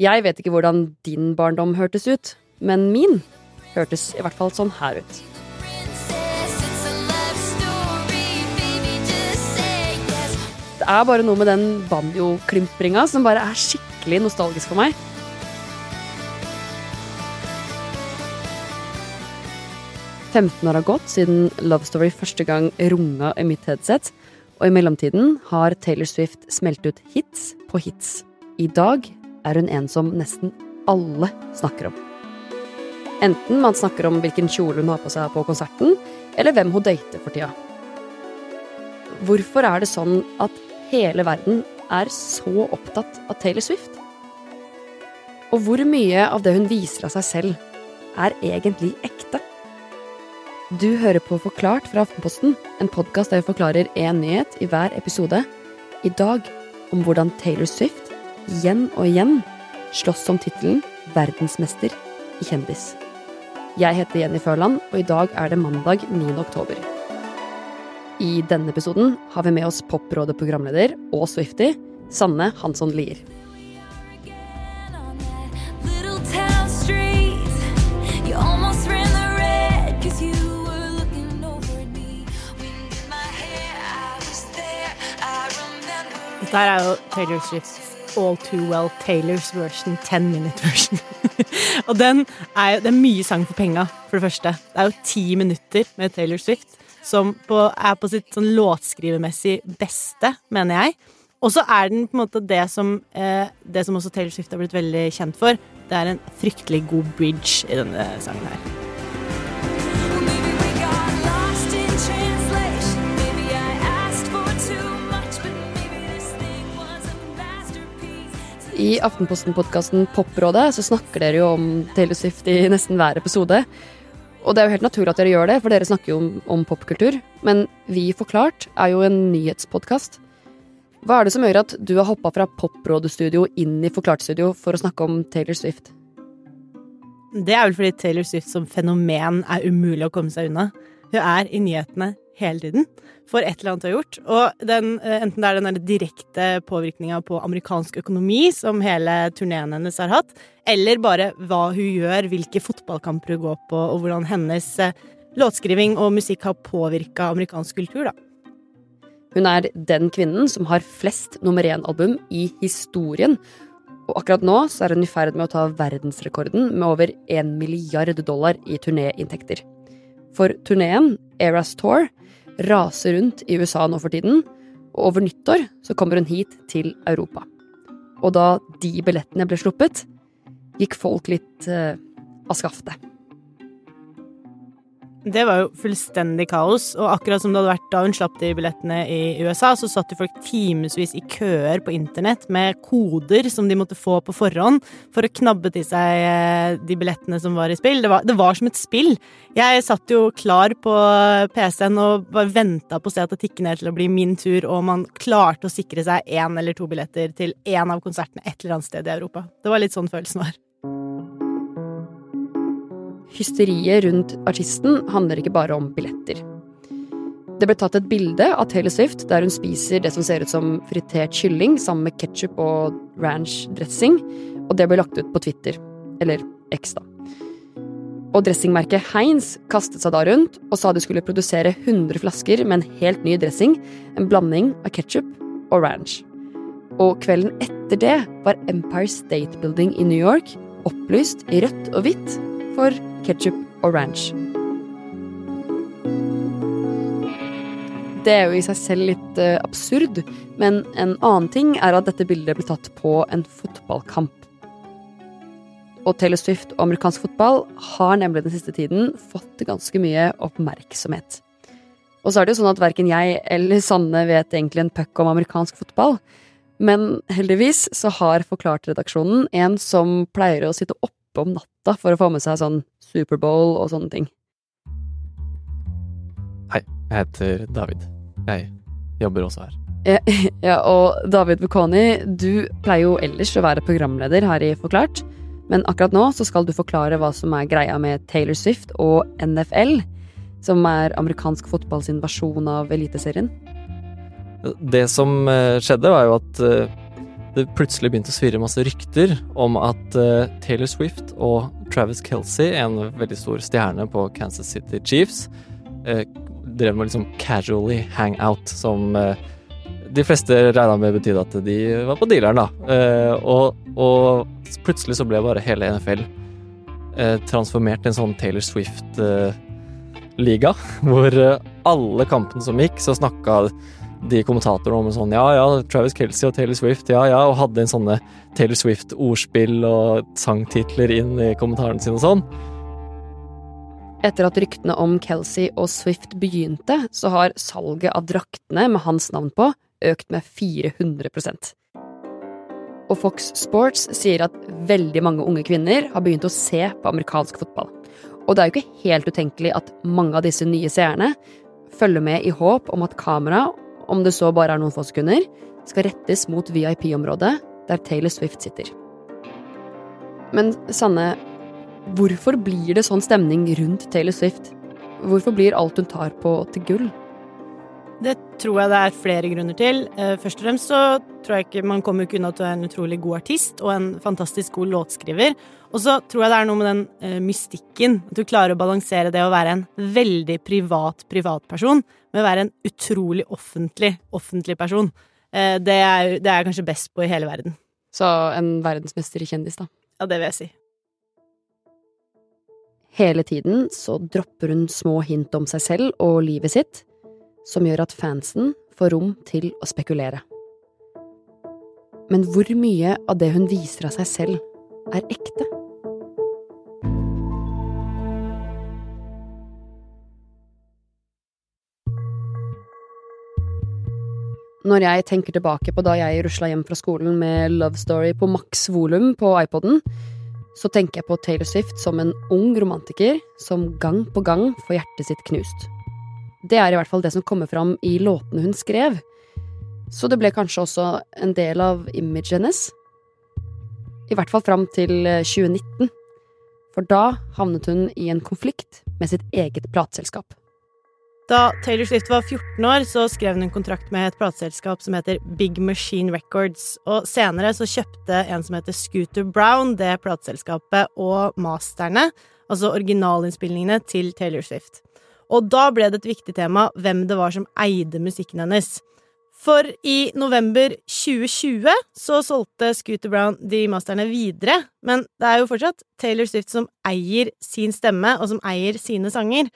Jeg vet ikke hvordan din barndom hørtes ut, men min hørtes i hvert fall sånn her ut. Det er bare noe med den banjo-klimpringa som bare er skikkelig nostalgisk for meg. «15 år har gått siden Love Story første gang runga i mitt headset, og i mellomtiden har Taylor Swift smelt ut hits på hits. I dag er hun en som nesten alle snakker om. Enten man snakker om hvilken kjole hun har på seg på konserten, eller hvem hun dater for tida. Hvorfor er det sånn at hele verden er så opptatt av Taylor Swift? Og hvor mye av det hun viser av seg selv, er egentlig ekte? Du hører på Forklart fra Aftenposten, en podkast der vi forklarer én nyhet i hver episode. I dag om hvordan Taylor Swift igjen og igjen slåss om tittelen verdensmester i kjendis. Jeg heter Jenny Førland, og i dag er det mandag 9. oktober. I denne episoden har vi med oss Poprådet-programleder og Swifty, Sanne Hansson Lier. Dette er jo Taylor Swift's All Too Well Taylors version, 10 minute version. og den er jo Det er mye sang for penga, for det første. Det er jo ti minutter med Taylor Swift som på, er på sitt sånn låtskrivermessig beste, mener jeg. Og så er den på en måte det som, eh, det som også Taylor Swift har blitt veldig kjent for. Det er en fryktelig god bridge i denne sangen her. I Aftenposten-podkasten Poprådet så snakker dere jo om Taylor Swift i nesten hver episode. Og det er jo helt naturlig at dere gjør det, for dere snakker jo om, om popkultur. Men Vi Forklart er jo en nyhetspodkast. Hva er det som gjør at du har hoppa fra Poprådet-studio inn i Forklart-studio for å snakke om Taylor Swift? Det er vel fordi Taylor Swift som fenomen er umulig å komme seg unna. Hun er i nyhetene hele tiden for et eller annet du har gjort. Og den, eh, enten det er den direkte påvirkninga på amerikansk økonomi som hele turneen hennes har hatt, eller bare hva hun gjør, hvilke fotballkamper hun går på, og hvordan hennes eh, låtskriving og musikk har påvirka amerikansk kultur, da. Hun er den kvinnen som har flest nummer én-album i historien. Og akkurat nå så er hun i ferd med å ta verdensrekorden med over 1 milliard dollar i turnéinntekter. For turneen, Eras Tour, raser rundt i USA nå for tiden, og over nyttår så kommer hun hit til Europa. Og da de billettene ble sluppet, gikk folk litt eh, av skaftet. Det var jo fullstendig kaos, og akkurat som det hadde vært da hun slapp de billettene i USA, så satt jo folk timevis i køer på internett med koder som de måtte få på forhånd for å knabbe til seg eh, de billettene som var i spill. Det var, det var som et spill. Jeg satt jo klar på PC-en og bare venta på å se at det tikket ned til å bli min tur, og man klarte å sikre seg én eller to billetter til én av konsertene et eller annet sted i Europa. Det var litt sånn følelsen var. Hysteriet rundt artisten handler ikke bare om billetter. Det ble tatt et bilde av Taylor Swift der hun spiser det som ser ut som fritert kylling sammen med ketsjup og ranch dressing, og det ble lagt ut på Twitter. Eller X, da. Og dressingmerket Heinz kastet seg da rundt og sa de skulle produsere 100 flasker med en helt ny dressing, en blanding av ketsjup og ranch. Og kvelden etter det var Empire State Building i New York opplyst i rødt og hvitt for ketsjup og ranch. Det er jo i seg selv litt uh, absurd, men en annen ting er at dette bildet ble tatt på en fotballkamp. Og Taylor Swift og amerikansk fotball har nemlig den siste tiden fått ganske mye oppmerksomhet. Og så er det jo sånn at verken jeg eller Sanne vet egentlig en puck om amerikansk fotball. Men heldigvis så har Forklart-redaksjonen en som pleier å sitte oppe om natta for å få med seg sånn Superbowl og sånne ting. Hei, jeg heter David. Jeg jobber også her. Ja, ja og David Bukhani, du pleier jo ellers å være programleder her i Forklart, men akkurat nå så skal du forklare hva som er greia med Taylor Swift og NFL, som er amerikansk fotball sin versjon av Eliteserien. Det som eh, skjedde, var jo at eh, det plutselig begynte å svirre masse rykter om at eh, Taylor Swift og Travis Kelsey, en veldig stor stjerne på Kansas City Chiefs, eh, drev med liksom casually hangout, som eh, de fleste regna med betydde at de var på dealeren, da. Og, og plutselig så ble bare hele NFL transformert til en sånn Taylor Swift-liga, hvor alle kampene som gikk, så snakka de kommentatorene om sånn ja, ja, Travis Kelsey og Taylor Swift, ja, ja, og hadde en sånne Taylor Swift-ordspill og sangtitler inn i kommentarene sine og sånn. Etter at ryktene om Kelsey og Swift begynte, så har salget av draktene med hans navn på økt med 400% Og Fox Sports sier at veldig mange unge kvinner har begynt å se på amerikansk fotball. Og det er jo ikke helt utenkelig at mange av disse nye seerne følger med i håp om at kamera om det så bare er noen få sekunder, skal rettes mot VIP-området der Taylor Swift sitter. Men Sanne, hvorfor blir det sånn stemning rundt Taylor Swift? Hvorfor blir alt hun tar på, til gull? Det tror jeg det er flere grunner til. Eh, først og fremst så tror jeg ikke man kommer ikke unna at du er en utrolig god artist og en fantastisk god låtskriver. Og så tror jeg det er noe med den uh, mystikken. At du klarer å balansere det å være en veldig privat privatperson med å være en utrolig offentlig offentlig person. Uh, det, er, det er jeg kanskje best på i hele verden. Så en verdensmester i kjendis, da. Ja, det vil jeg si. Hele tiden så dropper hun små hint om seg selv og livet sitt som gjør at fansen får rom til å spekulere. Men hvor mye av det hun viser av seg selv, er ekte? Når jeg tenker tilbake på da jeg rusla hjem fra skolen med Love Story på maks volum på iPoden, så tenker jeg på Taylor Swift som en ung romantiker som gang på gang får hjertet sitt knust. Det er i hvert fall det som kommer fram i låtene hun skrev. Så det ble kanskje også en del av imaget hennes. I hvert fall fram til 2019. Eh, For da havnet hun i en konflikt med sitt eget plateselskap. Da Taylor Swift var 14 år, så skrev hun en kontrakt med et plateselskap som heter Big Machine Records, og senere så kjøpte en som heter Scooter Brown det plateselskapet og masterne, altså originalinnspillingene til Taylor Swift. Og da ble det et viktig tema hvem det var som eide musikken hennes. For i november 2020 så solgte Scooter Brown de masterne videre, men det er jo fortsatt Taylor Swift som eier sin stemme, og som eier sine sanger.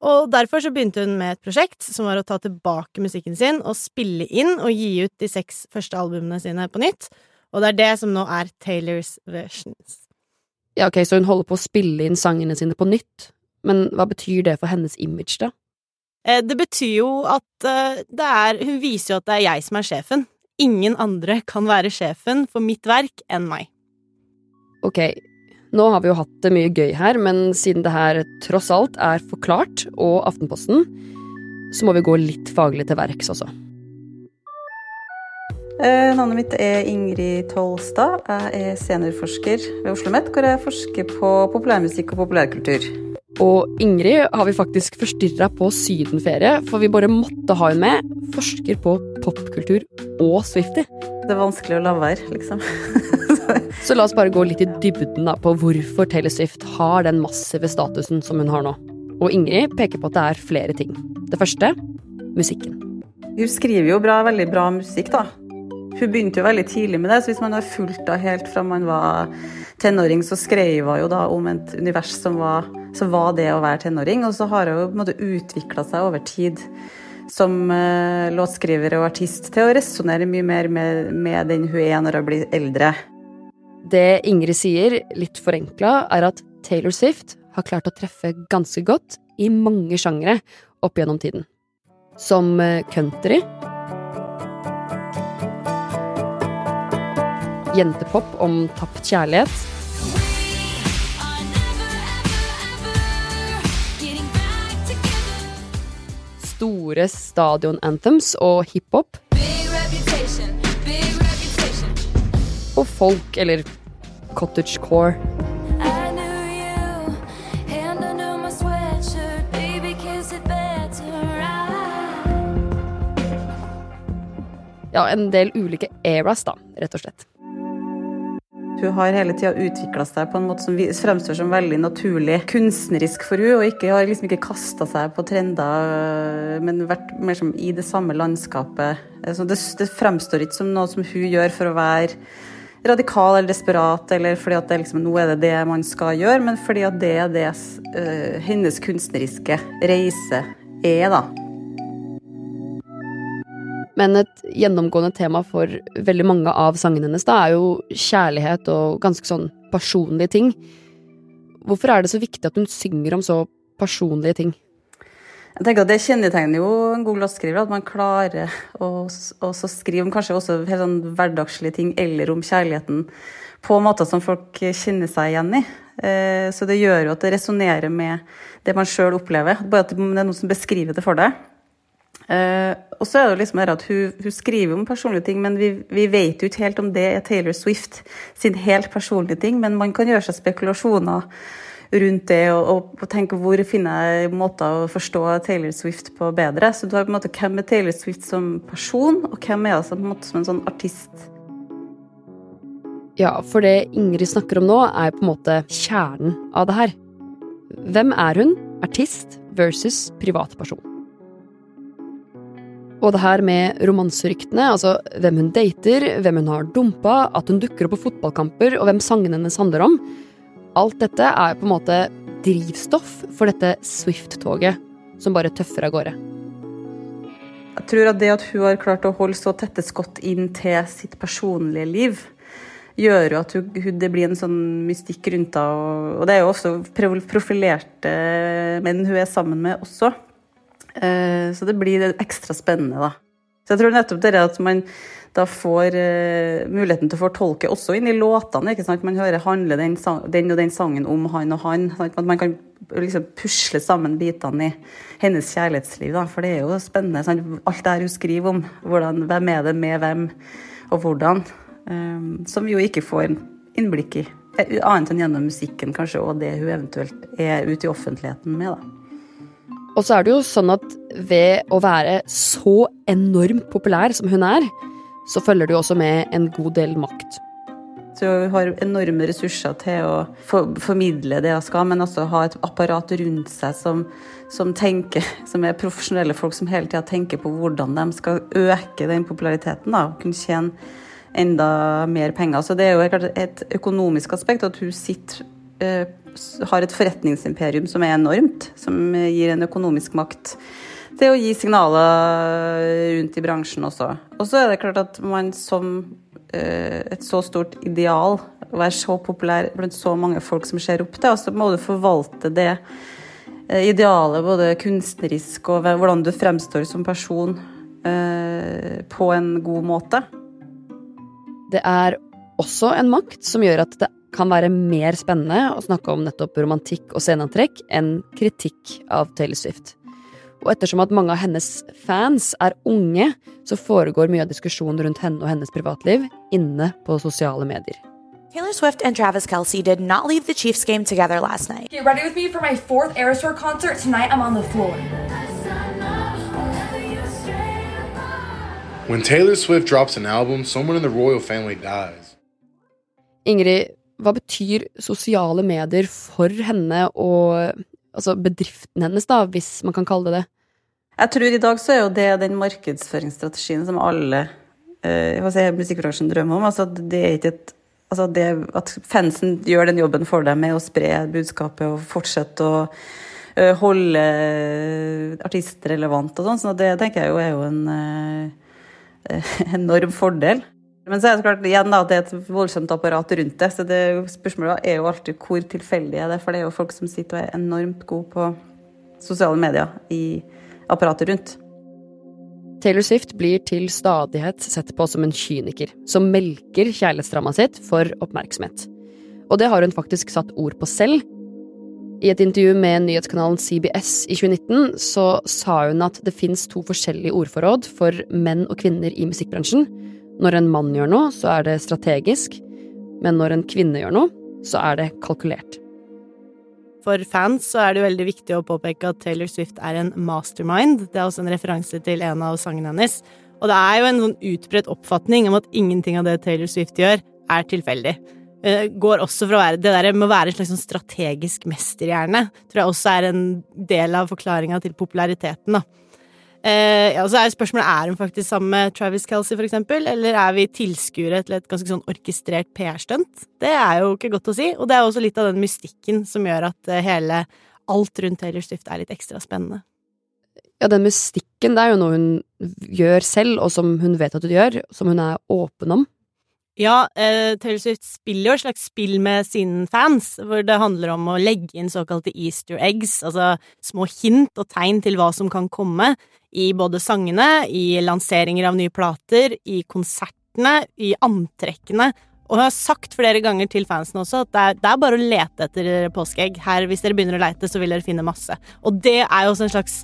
Og derfor så begynte hun med et prosjekt som var å ta tilbake musikken sin og spille inn og gi ut de seks første albumene sine på nytt. Og det er det som nå er Taylors versions. Ja, ok, så hun holder på å spille inn sangene sine på nytt? Men hva betyr det for hennes image, da? Eh, det betyr jo at eh, det er Hun viser jo at det er jeg som er sjefen. Ingen andre kan være sjefen for mitt verk enn meg. Ok, nå har vi jo hatt det mye gøy her, men siden det her tross alt er forklart og Aftenposten, så må vi gå litt faglig til verks også. Eh, navnet mitt er Ingrid Tolstad. Jeg er seniorforsker ved Oslo OsloMet, hvor jeg forsker på populærmusikk og populærkultur. Og Ingrid har vi faktisk forstyrra på sydenferie, for vi bare måtte ha henne med. Forsker på popkultur og Swifty. Det er vanskelig å la være, liksom. Så la oss bare gå litt i dybden da, på hvorfor Taylor Swift har den massive statusen som hun har nå. Og Ingrid peker på at det er flere ting. Det første musikken. Hun skriver jo bra, veldig bra musikk, da. Hun begynte jo veldig tidlig med det, så hvis man har fulgt henne helt fra man var tenåring, så skrev hun jo da om et univers som var som var det å være tenåring. Og så har hun på en måte utvikla seg over tid som uh, låtskriver og artist til å resonnere mye mer med, med, den hun er når hun blir eldre. Det Ingrid sier, litt forenkla, er at Taylor Swift har klart å treffe ganske godt i mange sjangre opp gjennom tiden. Som eh, country Jentepop om tapt kjærlighet store stadion-anthems og hiphop. Og folk, eller cottagecore. Ja, en del ulike eras, da, rett og slett. Hun har hele tida utvikla seg på en måte som fremstår som veldig naturlig kunstnerisk for hun, og ikke, har liksom ikke kasta seg på trender, men vært mer som i det samme landskapet. Så det, det fremstår ikke som noe som hun gjør for å være radikal eller desperat, eller fordi at liksom, nå er det det man skal gjøre, men fordi at det er det uh, hennes kunstneriske reise er, da. Men et gjennomgående tema for veldig mange av sangene hennes da, er jo kjærlighet og ganske sånn personlige ting. Hvorfor er det så viktig at hun synger om så personlige ting? Jeg tenker at Det kjennetegner jo en god låtskriver, at man klarer å, å skrive om kanskje også helt sånn hverdagslige ting, eller om kjærligheten, på måter som folk kjenner seg igjen i. Eh, så det gjør jo at det resonnerer med det man sjøl opplever. Bare at det er noen som beskriver det for deg. Og så er det jo liksom at hun, hun, skriver om personlige ting, men vi, vi, vet jo ikke helt om det er Taylor Swift sin helt personlige ting. Men man kan gjøre seg spekulasjoner rundt det og, og, tenke hvor finner jeg måter å forstå Taylor Swift på bedre. Så du har på en måte hvem er Taylor Swift som person, og hvem er hun måte, som en sånn artist? Ja, for det Ingrid snakker om nå, er på en måte kjernen av det her. Hvem er hun, artist versus privatperson? Og det her med romanseryktene, altså hvem hun dater, hvem hun har dumpa, at hun dukker opp på fotballkamper, og hvem sangene hennes handler om, Alt dette er på en måte drivstoff for dette Swift-toget som bare tøffer av gårde. Jeg tror at det at hun har klart å holde så tette skott inn til sitt personlige liv, gjør jo at hun, det blir en sånn mystikk rundt henne. Og, det er jo også profilerte menn hun er sammen med også. Eh, så det blir ekstra spennende, da. Så jeg tror nettopp det at man da får uh, muligheten til å fortolke også inn i låtene. ikke sant? Man hører handle den, den, og den sangen om han og han. At man kan liksom pusle sammen bitene i hennes kjærlighetsliv. Da. For det er jo spennende. Sant? Alt det her hun skriver om. Hvordan, hvem er det med hvem, og hvordan. Um, som vi jo ikke får innblikk i. Annet enn gjennom musikken, kanskje, og det hun eventuelt er ute i offentligheten med. da. Og så er det jo sånn at ved å være så enormt populær som hun er, så følger det jo også med en god del makt. Så hun har enorme ressurser til å for, formidle det hun skal, men også ha et apparat rundt seg som, som, tenker, som er profesjonelle folk som hele tida tenker på hvordan de skal øke den populariteten da, og kunne tjene enda mer penger. Så det er jo et økonomisk aspekt at hun sitter eh, har et forretningsimperium som er enormt, som gir en økonomisk makt til å gi signaler rundt i bransjen også. Og så er det klart at man som eh, et så stort ideal, være så populær blant så mange folk som ser opp til, og så må du forvalte det eh, idealet både kunstnerisk og hvordan du fremstår som person eh, på en god måte. Det er også en makt som gjør at det kan være mer spennende å snakke om nettopp romantikk og sceneantrekk enn kritikk av Taylor Swift. Og ettersom at mange av hennes fans er unge, så foregår mye av diskusjonen rundt henne og hennes privatliv inne på sosiale medier. Taylor Swift and Travis Kelsey did not leave the Chiefs game together last night. Get ready with me for my fourth Aerosaur concert. Tonight I'm on the floor. When Taylor Swift drops an album, someone in the royal family dies. Ingrid, hva betyr sosiale medier for henne og altså bedriften hennes, da, hvis man kan kalle det det? Jeg tror i dag så er jo det den markedsføringsstrategien som alle eh, si, musikkbransjen drømmer om. Altså det er ikke et Altså det at fansen gjør den jobben for deg med å spre budskapet og fortsette å uh, holde artister relevant og sånn, så det tenker jeg jo er jo en eh, enorm fordel. Men så er det klart igjen da, det er et voldsomt apparat rundt det. Så det spørsmålet er jo alltid hvor tilfeldig er det For det er jo folk som sitter og er enormt gode på sosiale medier i apparatet rundt. Taylor Swift blir til stadighet sett på som en kyniker, som melker kjærlighetsdramaet sitt for oppmerksomhet. Og det har hun faktisk satt ord på selv. I et intervju med nyhetskanalen CBS i 2019 så sa hun at det fins to forskjellige ordforråd for menn og kvinner i musikkbransjen, når en mann gjør noe, så er det strategisk, men når en kvinne gjør noe, så er det kalkulert. For fans så er det veldig viktig å påpeke at Taylor Swift er en mastermind. Det er også en referanse til en av sangene hennes. Og det er jo en sånn utbredt oppfatning om at ingenting av det Taylor Swift gjør, er tilfeldig. Eh, går også fra å være Det der med å være en slags sånn strategisk mesterhjerne tror jeg også er en del av forklaringa til populariteten, da. Eh, ja, så er spørsmålet er hun faktisk sammen med Travis Kelsey, for eksempel, eller er vi tilskuere til et ganske sånn orkestrert PR-stunt? Det er jo ikke godt å si, og det er også litt av den mystikken som gjør at eh, hele alt rundt Taylor Swift er litt ekstra spennende. Ja, den mystikken, det er jo noe hun gjør selv, og som hun vet at hun gjør, som hun er åpen om. Ja, eh, Taylor Swift spiller jo et slags spill med sine fans, hvor det handler om å legge inn såkalte easter eggs, altså små hint og tegn til hva som kan komme, i både sangene, i lanseringer av nye plater, i konsertene, i antrekkene. Og hun har sagt flere ganger til fansen også at det er, det er bare å lete etter påskeegg. Her, hvis dere begynner å leite, så vil dere finne masse. Og det er jo også en slags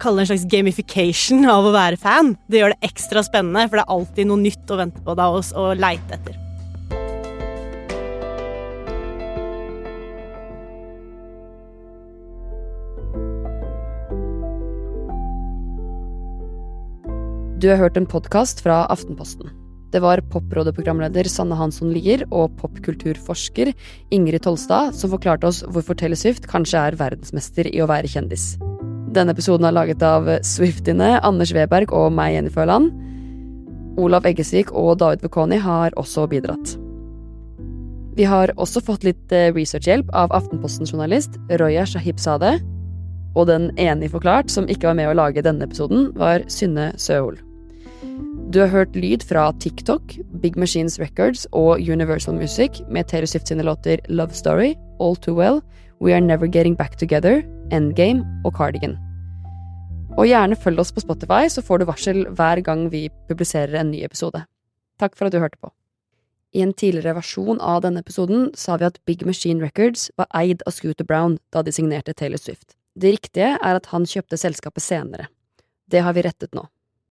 kalle det en slags gamification av å være fan. Det gjør det ekstra spennende, for det er alltid noe nytt å vente på deg og, og leite etter. Du har hørt en podkast fra Aftenposten. Det var Poprådet-programleder Sanne Hansson Lier og popkulturforsker Ingrid Tolstad som forklarte oss hvorfor Taylor Swift kanskje er verdensmester i å være kjendis. Denne episoden er laget av Swiftiene, Anders Weberg og meg, Jenny Førland. Olav Eggesvik og David Vekoni har også bidratt. Vi har også fått litt eh, researchhjelp av Aftenposten-journalist Roya Shahibzadeh. Og den enige Forklart som ikke var med å lage denne episoden, var Synne Søhol. Du har hørt lyd fra TikTok, Big Machines Records og Universal Music med Taylor Swift sine låter Love Story, All Too Well, We Are Never Getting Back Together, Endgame og Cardigan. Og gjerne følg oss på Spotify, så får du varsel hver gang vi publiserer en ny episode. Takk for at du hørte på. I en tidligere versjon av denne episoden sa vi at Big Machine Records var eid av Scooter Brown da de signerte Taylor Swift. Det riktige er at han kjøpte selskapet senere. Det har vi rettet nå.